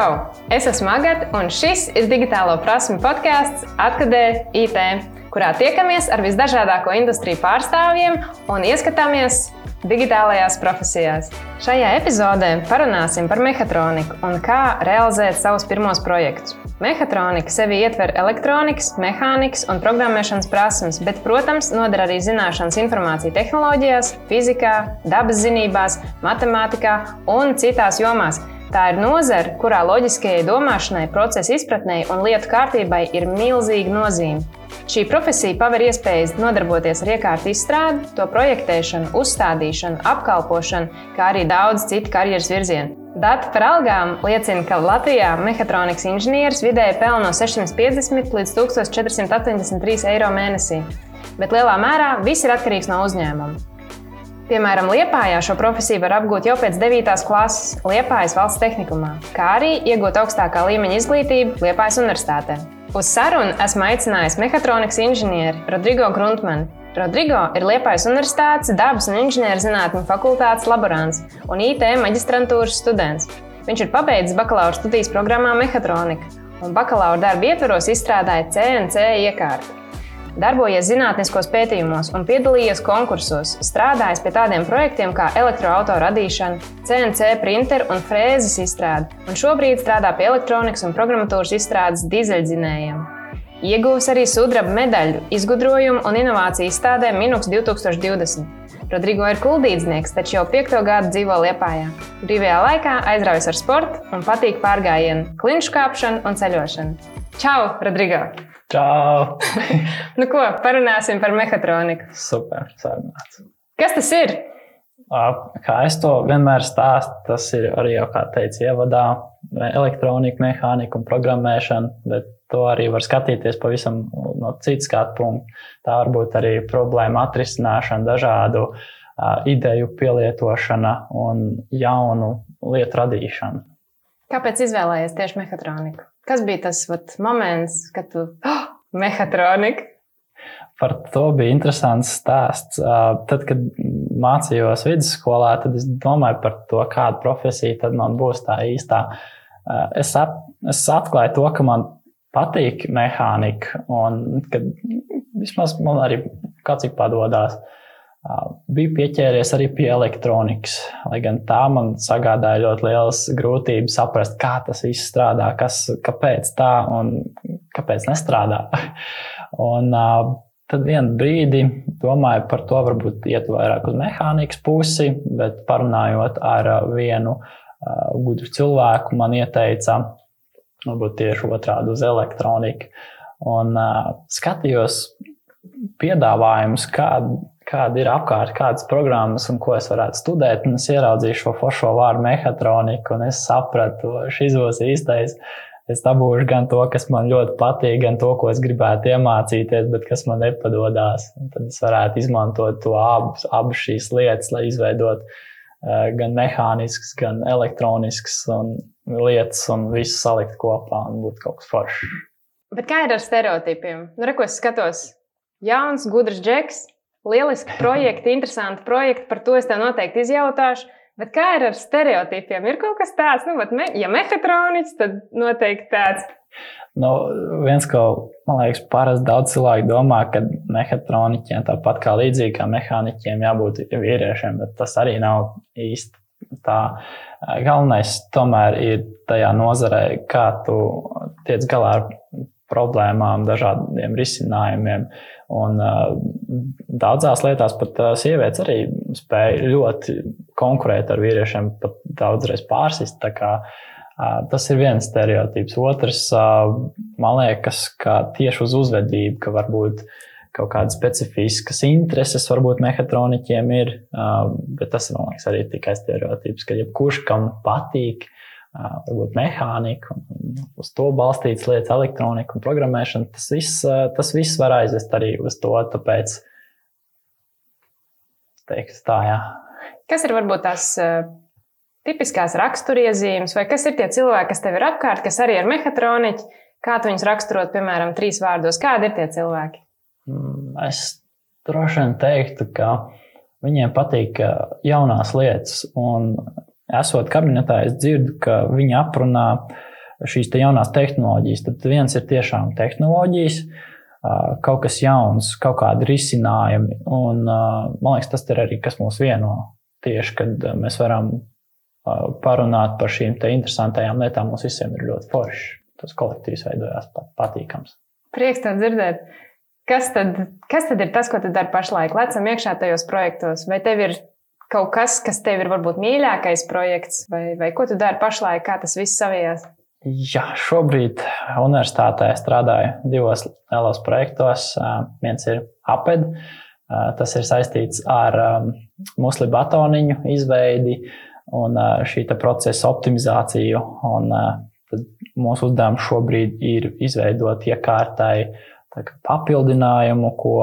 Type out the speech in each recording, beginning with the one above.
Čau! Es esmu Agatē, un šis ir digitālo prasmu podkāsts Atkadē IT, kurā tiekamies ar visdažādāko industriju pārstāvjiem un ieskatāmies digitālajās profesijās. Šajā epizodē parunāsim par mehātroniku un kā realizēt savus pirmos projektus. Mehātronika sevi ietver elektronikas, mehānikas un programmēšanas prasmes, bet, protams, noder arī zināšanas informācija tehnoloģijās, fizikā, dabas zinībās, matemātikā un citās jomās Tā ir nozare, kurā loģiskajai domāšanai, procesa izpratnei un lietu kārtībai ir milzīga nozīme. Šī profesija paver iespējas nodarboties ar iekārtu izstrādi, to projektēšanu, uzstādīšanu, apkalpošanu, kā arī daudz citu karjeras virzienu. Dati par algām liecina, ka Latvijā mehātronikas inženieris vidēji pelna no 650 līdz 1483 eiro mēnesī, bet lielā mērā viss ir atkarīgs no uzņēmuma. Piemēram, Liepājā šo profesiju var apgūt jau pēc 9. klases Liepājas valsts tehnikumā, kā arī iegūt augstākā līmeņa izglītību Liepājas universitātē. Uz sarunu esmu aicinājis mehātronikas inženieri Rodrigo Gruntmanu. Rodrigo ir Liepājas Universitātes dabas un inženierzinātņu fakultātes laborants un IT maģistrantūras students. Viņš ir pabeidzis bakalaura studijas programmā Mehātronika un bakalaura darba ietvaros izstrādāja CNC iekārtu darbojies zinātniskos pētījumos un piedalījies konkursos, strādājis pie tādiem projektiem kā elektroautorāta radīšana, CNC printeru un frēzes izstrāde, un šobrīd strādā pie elektronikas un programmatūras izstrādes dīzeļdzinējiem. Ieguvis arī sudraba medaļu izgudrojumu un inovāciju izstādē Minux 2020. Rodrigo ir kuldīdznieks, taču jau piekto gadu dzīvo Liepājā. Brīvajā laikā aizraujas ar sportu un patīk pārgājienu, klinšu kāpšanu un ceļošanu. Čau, Rodrigo! Čau! nu, ko parunāsim par mehātroniku? Super, sarunāts. Kas tas ir? Kā es to vienmēr stāstu, tas ir arī jau, kā teicu, ievadā elektronika, mehānika un programmēšana, bet to arī var skatīties pavisam no citas skatu punkta. Tā var būt arī problēma atrisināšana, dažādu uh, ideju pielietošana un jaunu lietu radīšana. Kāpēc izvēlējies tieši mehātroniku? Kas bija tas vat, moments, kad tu oh, mehātronika? Par to bija interesants stāsts. Tad, kad mācījos vidusskolā, tad es domāju par to, kāda profesija man būs tā īstā. Es, at, es atklāju to, ka man patīk mehānika, un kad vismaz man arī kāds cik padodas. Uh, Biju pieķēries arī pie elektronikas, lai gan tā man sagādāja ļoti lielas grūtības saprast, kā tas viss strādā, kas, kāpēc tā un kāpēc nestrādā. un, uh, tad vienā brīdī domāju par to, varbūt iet vairāk uz mehānikas pusi, bet parunājot ar vienu uh, gudru cilvēku, man ieteica, varbūt tieši otrādi uz elektroniku. Un uh, skatījos piedāvājumus, kādu kāda ir apkārt, kādas programmas un ko es varētu studēt. Un es ieraudzīju šo foršo vārdu mehātronika, un es sapratu, šis būs īstais. Es dabūšu gan to, kas man ļoti patīk, gan to, ko es gribētu iemācīties, bet kas man nepadodas. Tad es varētu izmantot to abas, abas šīs lietas, lai izveidotu uh, gan mehāniskas, gan elektroniskas un lietas, un visu salikt kopā un būt kaut kas foršs. Bet kā ir ar stereotipiem? Nu, re, ko es skatos, jauns, gudrs džeks, Lieliski projekti, interesanti projekti, par to es tev noteikti izjautāšu. Bet kā ir ar stereotipiem? Ir kaut kas tāds, nu, me, ja mehātroniķis, tad noteikti tāds. Nu, viens, ko man liekas, parasti daudz cilvēku domā, ka mehātroniķiem tāpat kā līdzīgi kā mehāniķiem jābūt vīriešiem, bet tas arī nav īsti tā. Galvenais tomēr ir tajā nozarē, kā tu tiec galā ar problēmām, dažādiem risinājumiem. Un, uh, daudzās lietās pat uh, sievietes arī spēja ļoti konkurēt ar vīriešiem, pat daudzreiz pārsist. Kā, uh, tas ir viens stereotips. Otrs, man liekas, ka tieši uz uzvedību, ka varbūt kaut kādas specifiskas intereses varbūt mehātroniķiem ir, bet tas man liekas arī tikai stereotips, ka jebkurš, kam patīk, uh, varbūt mehānika, un uz to balstītas lietas, elektronika un programmēšana. Tas viss, tas viss var aizvest arī uz to. Tāpēc, teiktu, tā, jā. Kas ir varbūt tās tipiskās raksturiezīmes, vai kas ir tie cilvēki, kas tev ir apkārt, kas arī ir mehātroniķi? Kā tu viņus raksturot, piemēram, trīs vārdos? Kādi ir tie cilvēki? Mm, es droši vien teiktu, ka viņiem patīk jaunās lietas, un esot kabinetā, es dzirdu, ka viņi aprunā šīs te jaunās tehnoloģijas. Tad viens ir tiešām tehnoloģijas, kaut kas jauns, kaut kādi risinājumi. Un, man liekas, tas ir arī kas mūs vieno. Tieši kad mēs varam parunāt par šīm interesantajām lietām, mums visiem ir ļoti forši. Tas kolektīvs veidojās pat patīkams. Prieks to dzirdēt. Kas tad, kas tad ir tas, ko tu dari pašlaik? Lecam iekšā tajos projektos. Vai tev ir kaut kas, kas tev ir varbūt mīļākais projekts, vai, vai ko tu dari pašlaik, kā tas viss savijās? Jā, šobrīd universitātē strādāju divos lielos projektos. Viens ir APED. Tas ir saistīts ar musli batoniņu izveidi un šī procesa optimizāciju. Un, mūsu uzdevums šobrīd ir izveidot iekārtai papildinājumu, ko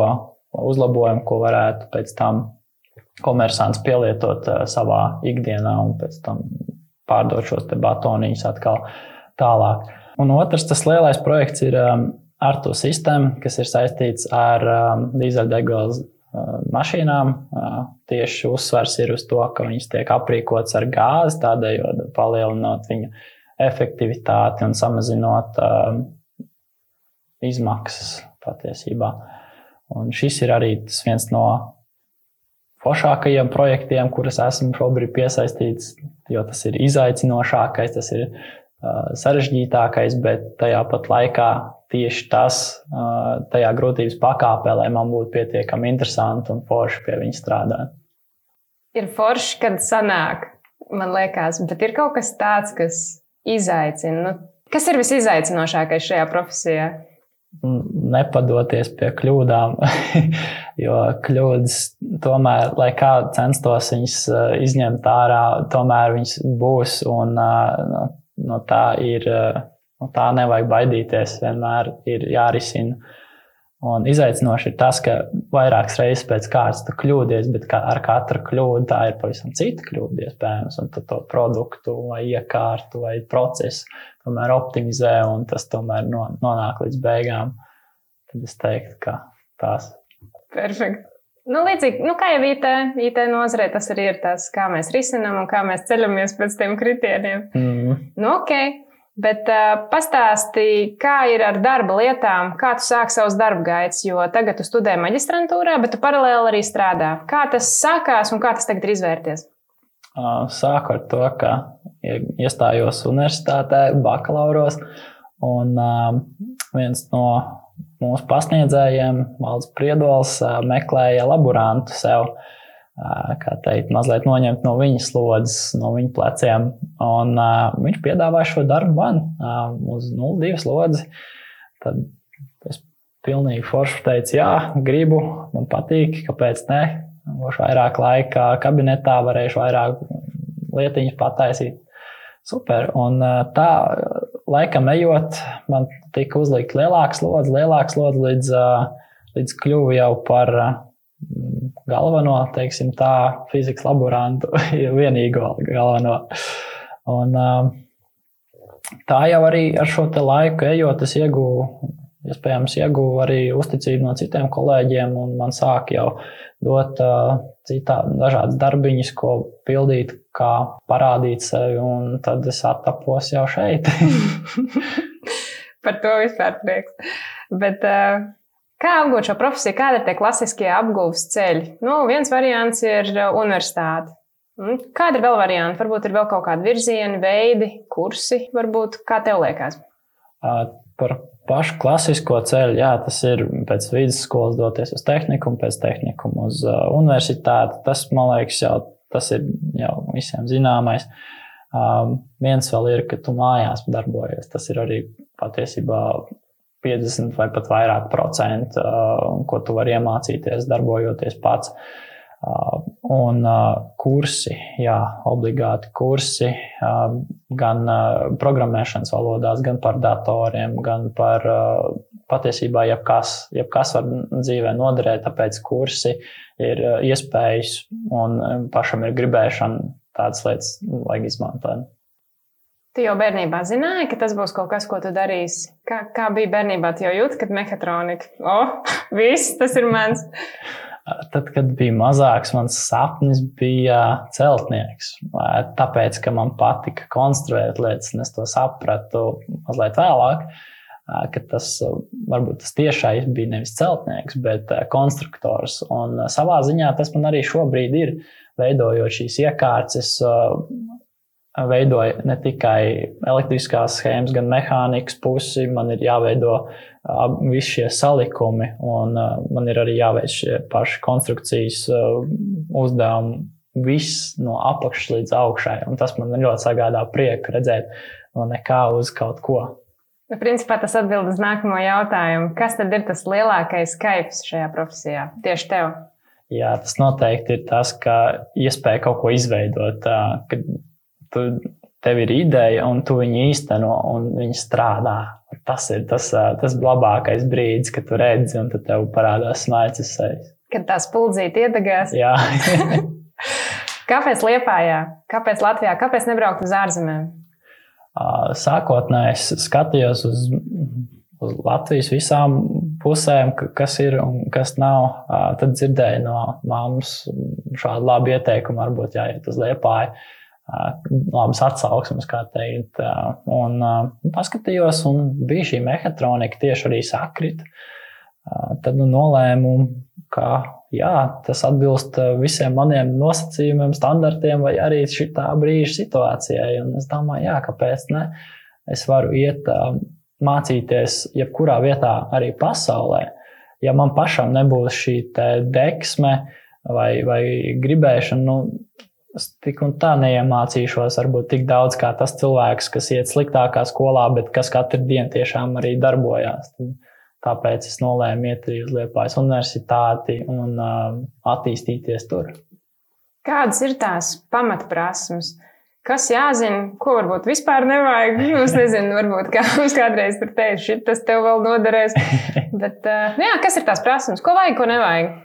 uzlabojumu, ko varētu pēc tam komersants pielietot savā ikdienā un pēc tam pārdot šos batoniņus atkal tālāk. Un otrs, tas lielais projekts ir um, Artu sistēma, kas ir saistīts ar um, dīzeļdegvielas uh, mašīnām. Uh, tieši uzsvers ir uz to, ka viņas tiek aprīkotas ar gāzi, tādējādi palielinot viņu efektivitāti un samazinot uh, izmaksas patiesībā. Un šis ir arī viens no foršākajiem projektiem, kurus esmu šobrīd piesaistīts, jo tas ir izaicinošākais, tas ir sarežģītākais, bet tajā pat laikā tieši tas, tajā grūtības pakāpē, lai man būtu pietiekami interesanti un forši pie viņa strādāt. Ir forši, kad sanāk, man liekas, bet ir kaut kas tāds, kas izaicina. Nu, kas ir visizaicinošākais šajā profesijā? Nepadoties pie kļūdām, jo kļūdas tomēr, lai kā censtos viņas izņemt ārā, tomēr viņas būs. Un, no tā ir, no tā nevajag baidīties, vienmēr ir jārisina. Un izaicinoši ir tas, ka vairākas reizes pēc kārtas tu kļūdies, bet ar katru kļūdu tā ir pavisam cita kļūda, iespējams. Un to produktu vai iekārtu vai procesu tomēr optimizē un tas tomēr nonāk līdz beigām. Tad es teiktu, ka tās. Perfekti. Nu, līdzīgi, nu, kā jau IT, IT nozarē, tas arī ir tas, kā mēs risinām un kā mēs ceļamies pēc tiem kritērijiem. Mm. Nu, ok, bet uh, pastāsti, kā ir ar darba lietām, kā tu sāki savus darba gaitas, jo tagad tu studē maģistrantūrā, bet tu paralēli arī strādā. Kā tas sākās un kā tas tagad ir izvērties? Uh, sāku ar to, ka iestājos universitātē, bakalauros, un uh, viens no mūsu pasniedzējiem, Valds Priedols, meklēja laborantu sev, kā teikt, mazliet noņemt no viņa slodzes, no viņa pleciem. Un viņš piedāvāja šo darbu man uz 0,2 slodzi. Tad es pilnīgi forši teicu, jā, gribu, man patīk, kāpēc ne. Būšu vairāk laika kabinetā, varēšu vairāk lietiņas pataisīt. Super. Un tā laikam ejot, man tika uzlikt lielāks slodzi, lielāks slodzi līdz, līdz kļuvu jau par galveno, teiksim tā, fizikas laborantu, vienīgo galveno. Un, tā jau arī ar šo laiku ejot, es ieguvu, iespējams, ieguvu arī uzticību no citiem kolēģiem, un man sāk jau dot uh, citā, dažādas darbiņas, ko pildīt, kā parādīt sevi, un tad es attapos jau šeit. Par to vispār prieks. Bet, uh, kā apgūt šo profesiju, kādi ir tie klasiskie apgūves ceļi? Nu, viens variants ir universitāte. Kādi ir vēl varianti? Varbūt ir vēl kaut kādi virzieni, veidi, kursi, varbūt kā tev liekas? Uh, par pašu klasisko ceļu, jā, tas ir pēc vidusskolas doties uz tehniku, pēc tehniku uz uh, universitāti. Tas, man liekas, jau tas ir jau visiem zināmais. Um, viens vēl ir, ka tu mājās darbojies. Tas ir arī patiesībā 50 vai pat vairāk procentu, ko tu vari iemācīties darbojoties pats. Un kursi, jā, obligāti kursi gan programmēšanas valodās, gan par datoriem, gan par patiesībā jebkas, jebkas var dzīvē noderēt, tāpēc kursi ir iespējas un pašam ir gribēšana tādas lietas vajag izmantot. Tu jau bērnībā zināji, ka tas būs kaut kas, ko tu darīsi. Kā, kā bija bērnībā? Jau jūti, ka mehatronika, oh, viss tas ir mans. Tad, kad bija mazāks, mans sapnis bija celtnieks. Tāpēc, ka man patika konstruēt lietas, un es to sapratu mazliet vēlāk, ka tas varbūt tas tiešais bija nevis celtnieks, bet konstruktors. Un savā ziņā tas man arī šobrīd ir. Veidojot šīs iekārtas, veidoja ne tikai elektriskās schēmas, gan mehānikas pusi. Man ir jāveido uh, visi šie salikumi, un uh, man ir arī jāveic šie paši konstrukcijas uh, uzdevumi. Viss no apakšas līdz augšai. Un tas man ļoti sagādā prieku redzēt no nekā uz kaut ko. Nu, principā tas atbild uz nākamo jautājumu. Kas tad ir tas lielākais kaifs šajā profesijā? Tieši tev. Jā, tas noteikti ir tas, ka iespēja kaut ko izveidot, kad tu, tev ir ideja, un tu viņu īsteno, un viņi strādā. Tas ir tas, tas labākais brīdis, kad tu redzi, un tad tev parādās smaids. Kad tā spuldzīte iedegās. Jā. kāpēc Lietpājā? Kāpēc Latvijā? Kāpēc nebraukt uz ārzemēm? Sākotnēji es skatījos uz, uz Latvijas visām pusēm, kas ir un kas nav. Tad dzirdēju no mammas šādu labu ieteikumu, varbūt jāiet uz Lietpāju labas atsauksmes, kā teikt. Un paskatījos, un bija šī mehātronika tieši arī sakrit. Tad nu, nolēmu, ka jā, tas atbilst visiem maniem nosacījumiem, standartiem, vai arī šī brīža situācijai. Un es domāju, jā, kāpēc ne? Es varu iet mācīties jebkurā vietā, arī pasaulē. Ja man pašam nebūs šī deksme vai, vai gribēšana, nu, Es tik un tā neiemācīšos, varbūt tik daudz kā tas cilvēks, kas iet sliktākā skolā, bet kas katru dienu tiešām arī darbojās. Tāpēc es nolēmu iet uz Lietuvas universitāti un uh, attīstīties tur. Kādas ir tās pamatprasmes? Kas jāzina, ko varbūt vispār nevajag? Nu, es nezinu, varbūt kā kādreiz tur teica, tas tev vēl noderēs. Bet, uh, jā, kas ir tās prasmes? Ko vajag, ko nevajag?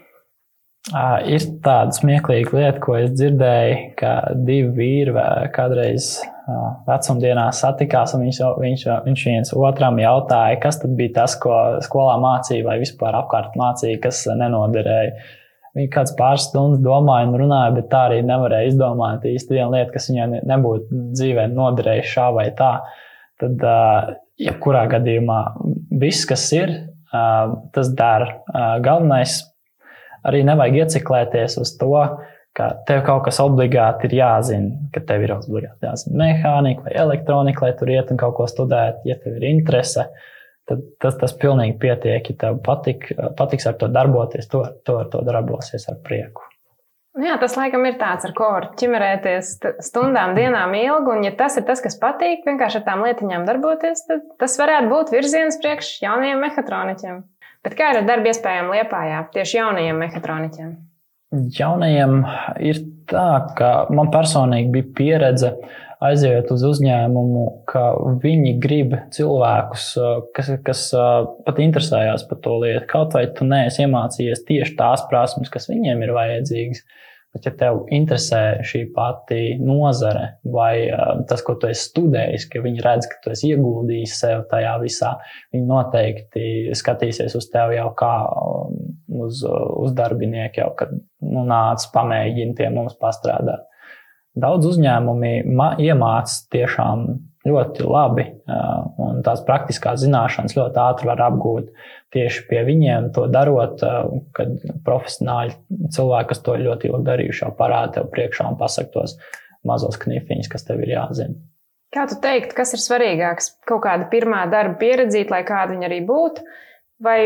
Ir tāda smieklīga lieta, ko es dzirdēju, ka divi vīri kādreiz vecumdienās satikās, un viņš, viņš, viņš viens otram jautāja, kas tad bija tas, ko skolā mācīja, vai vispār apkārt mācīja, kas nenoderēja. Viņi kāds pāris stundas domāja un runāja, bet tā arī nevarēja izdomāt īsti vienu lietu, kas viņai nebūtu dzīvē noderējusi šā vai tā. Tad, jebkurā gadījumā, viss, kas ir, tas dara. Galvenais arī nevajag ieciklēties uz to, ka tev kaut kas obligāti ir jāzina, ka tev ir obligāti jāzina mehānika vai elektronika, lai tur iet un kaut ko studēt. Ja tev ir interese, tad tas, tas pilnīgi pietiek. Ja tev patik, patiks ar to darboties, to, to ar to darbosies ar prieku. Jā, tas laikam ir tāds, ar ko var ķimerēties stundām, dienām ilgi. Un, ja tas ir tas, kas patīk, vienkārši ar tām lietiņām darboties, tad tas varētu būt virziens priekš jaunajiem mehātroniķiem. Bet kā ir ar darba iespējām Liepājā tieši jaunajiem mehātroniķiem? Jaunajiem ir tā, ka man personīgi bija pieredze aiziet uz uzņēmumu, ka viņi grib cilvēkus, kas, kas pat interesējās par to lietu. Kaut vai tu neesi iemācījies tieši tās prasmes, kas viņiem ir vajadzīgas. Bet, ja tev interesē šī pati nozare vai uh, tas, ko tu esi studējis, ka viņi redz, ka tu esi ieguldījis sev tajā visā, viņi noteikti skatīsies uz tevi jau kā uz, uz darbinieku, jau kad nu, nāc, pamēģini pie mums pastrādāt. Daudz uzņēmumi iemācās tiešām ļoti labi, un tās praktiskās zināšanas ļoti ātri var apgūt tieši pie viņiem, to darot, kad profesionāļi cilvēki, kas to ļoti ilgi darījuši, jau parāda tev priekšā un pasaka tos mazos knifiņus, kas tev ir jāzina. Kā tu teiktu, kas ir svarīgāks? Kaut kāda pirmā darba pieredzīte, lai kāda viņa arī būtu, vai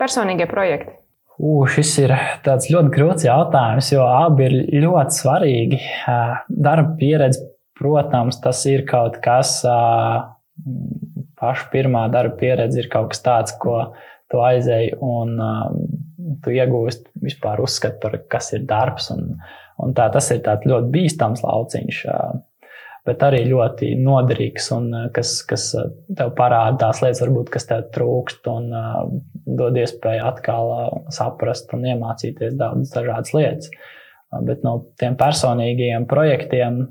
personīgie projekti? U, šis ir tāds ļoti grūts jautājums, jo abi ir ļoti svarīgi. Darba pieredze, protams, tas ir kaut kas, paša pirmā darba pieredze ir kaut kas tāds, ko tu aizēji un tu iegūsti vispār uzskatu par, kas ir darbs. Un, un tā, tas ir ļoti bīstams lauciņš bet arī ļoti noderīgs un kas, kas tev parāda tās lietas, varbūt, kas tev trūkst, un dod iespēju atkal saprast un iemācīties daudzas dažādas lietas. Bet no tiem personīgajiem projektiem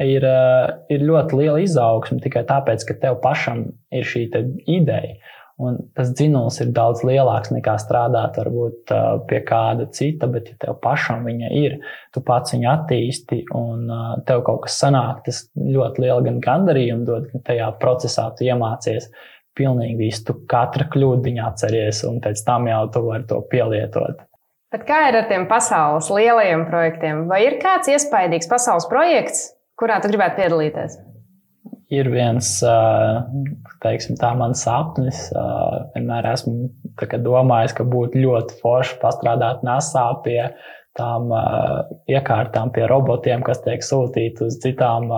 ir, uh, ir ļoti liela izaugsme tikai tāpēc, ka tev pašam ir šī ideja. Un tas dzinulis ir daudz lielāks nekā strādāt varbūt pie kāda cita, bet ja tev pašam viņa ir, tu pats viņu attīsti un tev kaut kas sanāk, tas ļoti liela gan gandarījumu dod, ka tajā procesā tu iemācies pilnīgi visu, tu katra kļūdiņa atceries un pēc tam jau tu vari to pielietot. Bet kā ir ar tiem pasaules lielajiem projektiem? Vai ir kāds iespaidīgs pasaules projekts, kurā tu gribētu piedalīties? ir viens, teiksim, tā mans sapnis. Vienmēr esmu domājis, ka būtu ļoti forši pastrādāt NASA pie tām iekārtām, pie robotiem, kas tiek sūtīti uz citām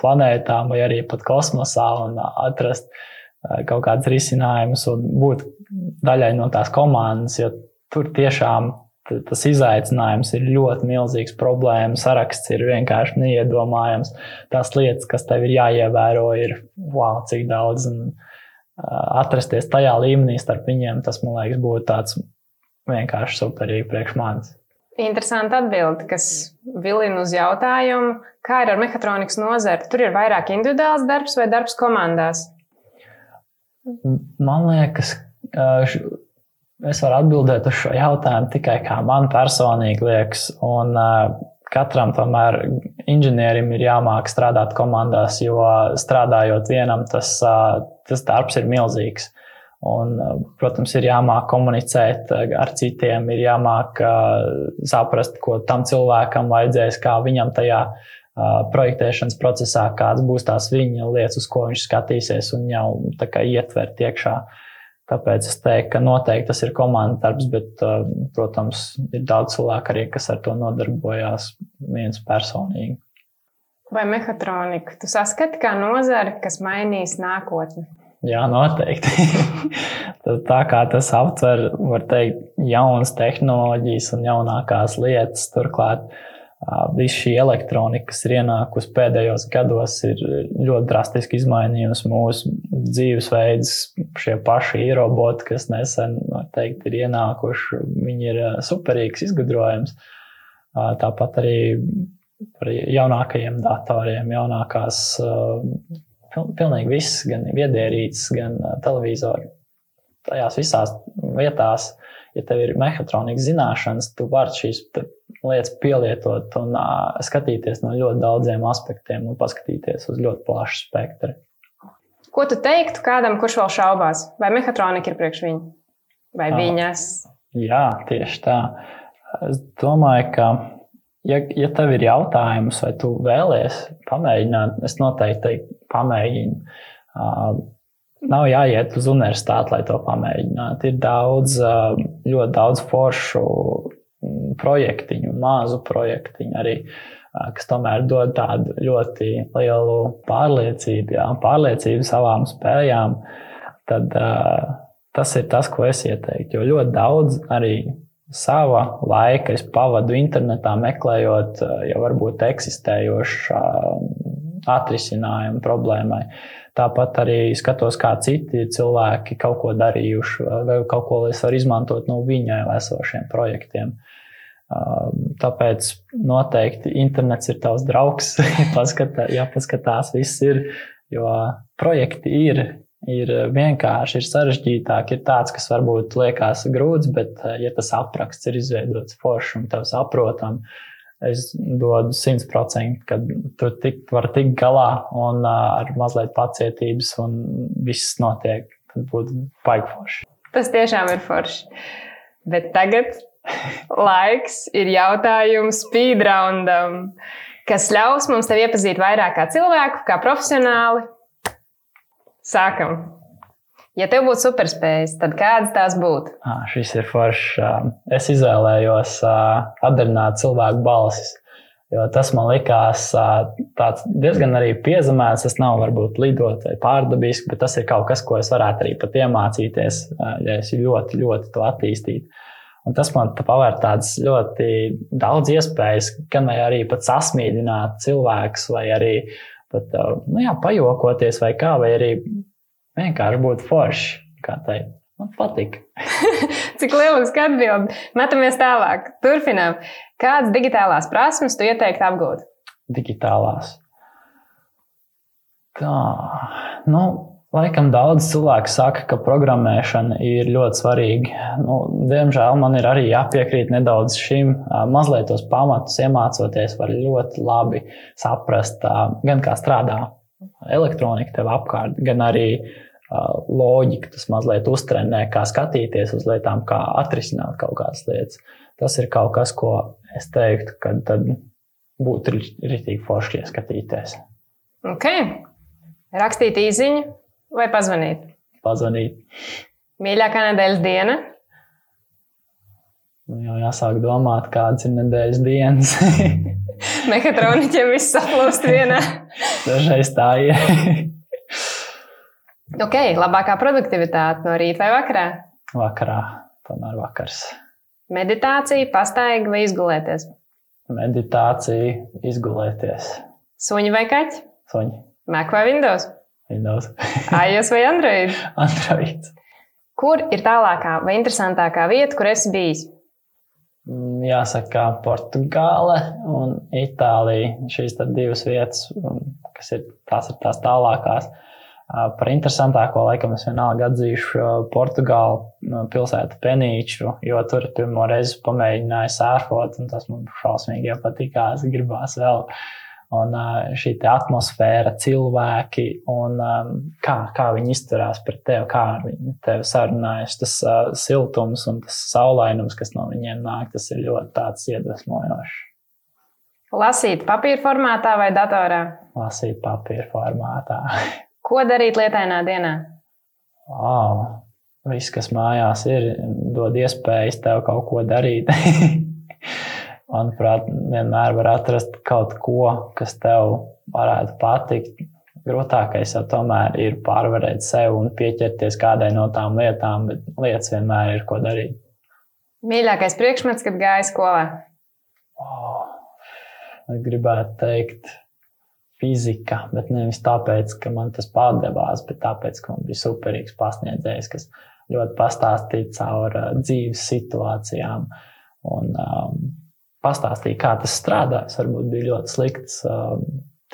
planētām vai arī pat kosmosā un atrast kaut kādus risinājumus un būt daļai no tās komandas, jo tur tiešām tas izaicinājums ir ļoti milzīgs. Problēma saraksts ir vienkārši neiedomājams. Tās lietas, kas tev ir jāievēro, ir wow, cik daudz. Un, atrasties tajā līmenī starp viņiem, tas man liekas, būtu tāds vienkārši superīgi priekš manis. Interesanti atbildi, kas vilina uz jautājumu, kā ir ar mehātronikas nozari. Tur ir vairāk individuāls darbs vai darbs komandās? Man liekas, Es varu atbildēt uz šo jautājumu tikai kā man personīgi liekas. Un, uh, katram tomēr inženierim ir jāmāk strādāt komandās, jo strādājot vienam, tas, uh, tas darbs ir milzīgs. Un, protams, ir jāmāk komunicēt ar citiem, ir jāmāk saprast, ko tam cilvēkam vajadzēs, kā viņam tajā projektēšanas procesā, kādas būs tās viņa lietas, uz ko viņš skatīsies un jau ietvert iekšā. Uh, Tāpēc es teiktu, ka noteikti tas ir komandas darbs, bet, uh, protams, ir daudz cilvēku arī, kas ar to nodarbojās viens personīgi. Vai mehātronika tu saskati kā nozari, kas mainīs nākotni? Jā, noteikti. tā kā tas aptver, var teikt, jaunas tehnoloģijas un jaunākās lietas. Turklāt Viss šī elektronika, kas ir ienākusi pēdējos gados, ir ļoti drastiski izmainījusi mūsu dzīvesveidus. Šie paši roboti, kas nesen teikt, ir ienākuši, viņi ir superīgs izgudrojums. Tāpat arī par jaunākajiem datoriem, jaunākās, pilnīgi viss, gan viedierīces, gan televizori. Tajās visās vietās, ja tev ir mehātronikas zināšanas, tu vari šīs lietas pielietot un uh, skatīties no ļoti daudziem aspektiem un paskatīties uz ļoti plašu spektru. Ko tu teiktu kādam, kurš vēl šaubās? Vai mehātronika ir priekš viņa? Vai uh, viņas? Jā, tieši tā. Es domāju, ka, ja, ja tev ir jautājums, vai tu vēlies pamēģināt, es noteikti teiktu, pamēģini. Uh, nav jāiet uz universitāti, lai to pamēģinātu. Ir daudz, ļoti daudz foršu projektiņu, mazu projektiņu arī, kas tomēr dod tādu ļoti lielu pārliecību, jā, pārliecību savām spējām, tad uh, tas ir tas, ko es ieteiktu. Jo ļoti daudz arī sava laika es pavadu internetā, meklējot jau varbūt eksistējošu atrisinājumu problēmai. Tāpat arī skatos, kā citi cilvēki kaut ko darījuši, vai kaut ko es varu izmantot no viņai esošiem projektiem. Tāpēc noteikti internets ir tavs draugs. Paskatā, jāpaskatās, viss ir. Jo projekti ir, ir vienkārši, ir sarežģītāk. Ir tāds, kas varbūt liekas grūts, bet, ja tas apraksts ir izveidots forši un tev saprotam, es dodu simt procenti, ka tu tik, vari tikt galā un ar mazliet pacietības un viss notiek. Tad būtu baigi forši. Tas tiešām ir forši. Bet tagad Laiks ir jautājums speedroundam, kas ļaus mums tevi iepazīt vairāk kā cilvēku, kā profesionāli. Sākam! Ja tev būtu superspējas, tad kādas tās būtu? Ah, šis ir foršs. Es izvēlējos atdarināt cilvēku balsis. Jo tas man likās diezgan arī piezemēts. Tas nav varbūt lidot vai pārdabiski, bet tas ir kaut kas, ko es varētu arī pat iemācīties, ja es ļoti, ļoti to attīstītu. Un tas man pavēr tādas ļoti daudz iespējas, gan arī pat sasmīdināt cilvēkus, vai arī pat, uh, nu jā, pajokoties, vai kā, vai arī vienkārši būt forši. Kā teikt, man patīk. Cik lieliski atbild. Metamies tālāk. Turpinām. Kādas digitālās prasmes tu ieteiktu apgūt? Digitālās. Tā, nu, Laikam daudz cilvēku saka, ka programmēšana ir ļoti svarīga. Nu, diemžēl man ir arī jāpiekrīt nedaudz šim. Mazliet tos pamatus iemācoties, var ļoti labi saprast, gan kā strādā elektronika tev apkārt, gan arī loģika. Tas mazliet uztrenē, kā skatīties uz lietām, kā atrisināt kaut kādas lietas. Tas ir kaut kas, ko es teiktu, ka būtu rītīgi forši ieskatīties. Ok. Rakstīt īsiņu vai pazvanīt? Pazvanīt. Mīļākā nedēļas diena? Nu, jau jāsāk domāt, kādas ir nedēļas dienas. Mehatroniķiem viss saplūst vienā. Dažreiz tā ir. ok, labākā produktivitāte no rīta vai vakarā? Vakarā, tomēr vakars. Meditācija, pastaiga vai izgulēties? Meditācija, izgulēties. Suņi vai kaķi? Suņi. Mac vai Windows? Windows. iOS vai Android? Android. Kur ir tālākā vai interesantākā vieta, kur esi bijis? Mm, jāsaka, Portugāle un Itālija. Šīs divas vietas, kas ir tās, ir tās tālākās. Par interesantāko laikam es vienalga atzīšu Portugālu pilsētu Penīču, jo tur pirmo reizi pamēģināju sērfot, un tas man šausmīgi patīkās. Gribās vēl uh, un šī atmosfēra, cilvēki un kā, kā viņi izturās pret tevi, kā viņi tevi sarunājas. Tas siltums un tas saulainums, kas no viņiem nāk, tas ir ļoti iedvesmojošs. Lasīt papīra formātā vai datorā? Lasīt papīra formātā. Ko darīt lietainā dienā? Oh, viss, kas mājās ir, dod iespējas tev kaut ko darīt. manuprāt, vienmēr var atrast kaut ko, kas tev varētu patikt. Grūtākais jau tomēr ir pārvarēt sevi un pieķerties kādai no tām lietām, bet lietas vienmēr ir ko darīt. Mīļākais priekšmets, kad gāja skolā? Oh, gribētu teikt, fizika, bet nevis tāpēc, ka man tas pārdevās, bet tāpēc, ka man bija superīgs pasniedzējs, kas ļoti pastāstīja caur uh, dzīves situācijām. Un, um, pastāstīja, kā tas strādājas. Varbūt bija ļoti slikts um,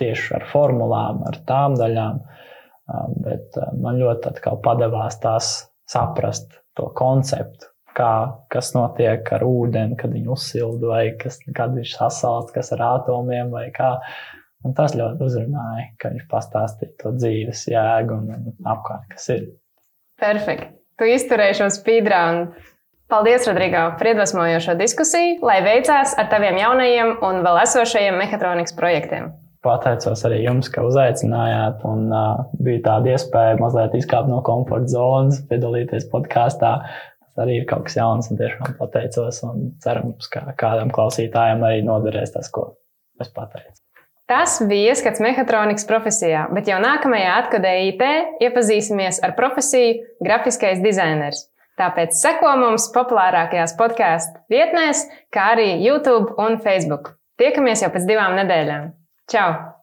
tieši ar formulām, ar tām daļām, um, bet um, man ļoti padevās tās saprast to konceptu. Kā, kas notiek ar ūdeni, kad viņi uzsilda, vai kas, kad viņš sasalst, kas ar atomiem, vai kā. Un tas ļoti uzrunāja, ka viņš pastāstīja to dzīves jēgu un, un apkārt, kas ir. Perfekti. Tu izturēji šo speedrunu Paldies, Rodrigo, par iedvesmojošo diskusiju, lai veicās ar taviem jaunajiem un vēl esošajiem mehatronikas projektiem. Pateicos arī jums, ka uzaicinājāt, un uh, bija tāda iespēja mazliet izkāpt no komforta zonas, piedalīties podkāstā. Tas arī ir kaut kas jauns, un tiešām pateicos, un cerams, ka kādam klausītājam arī noderēs tas, ko es pateicu. Tas bija ieskats mehatronikas profesijā, bet jau nākamajā atkadē IT iepazīsimies ar profesiju grafiskais dizainers. Tāpēc seko mums populārākajās podkāstu vietnēs, kā arī YouTube un Facebook. Tiekamies jau pēc divām nedēļām. Čau!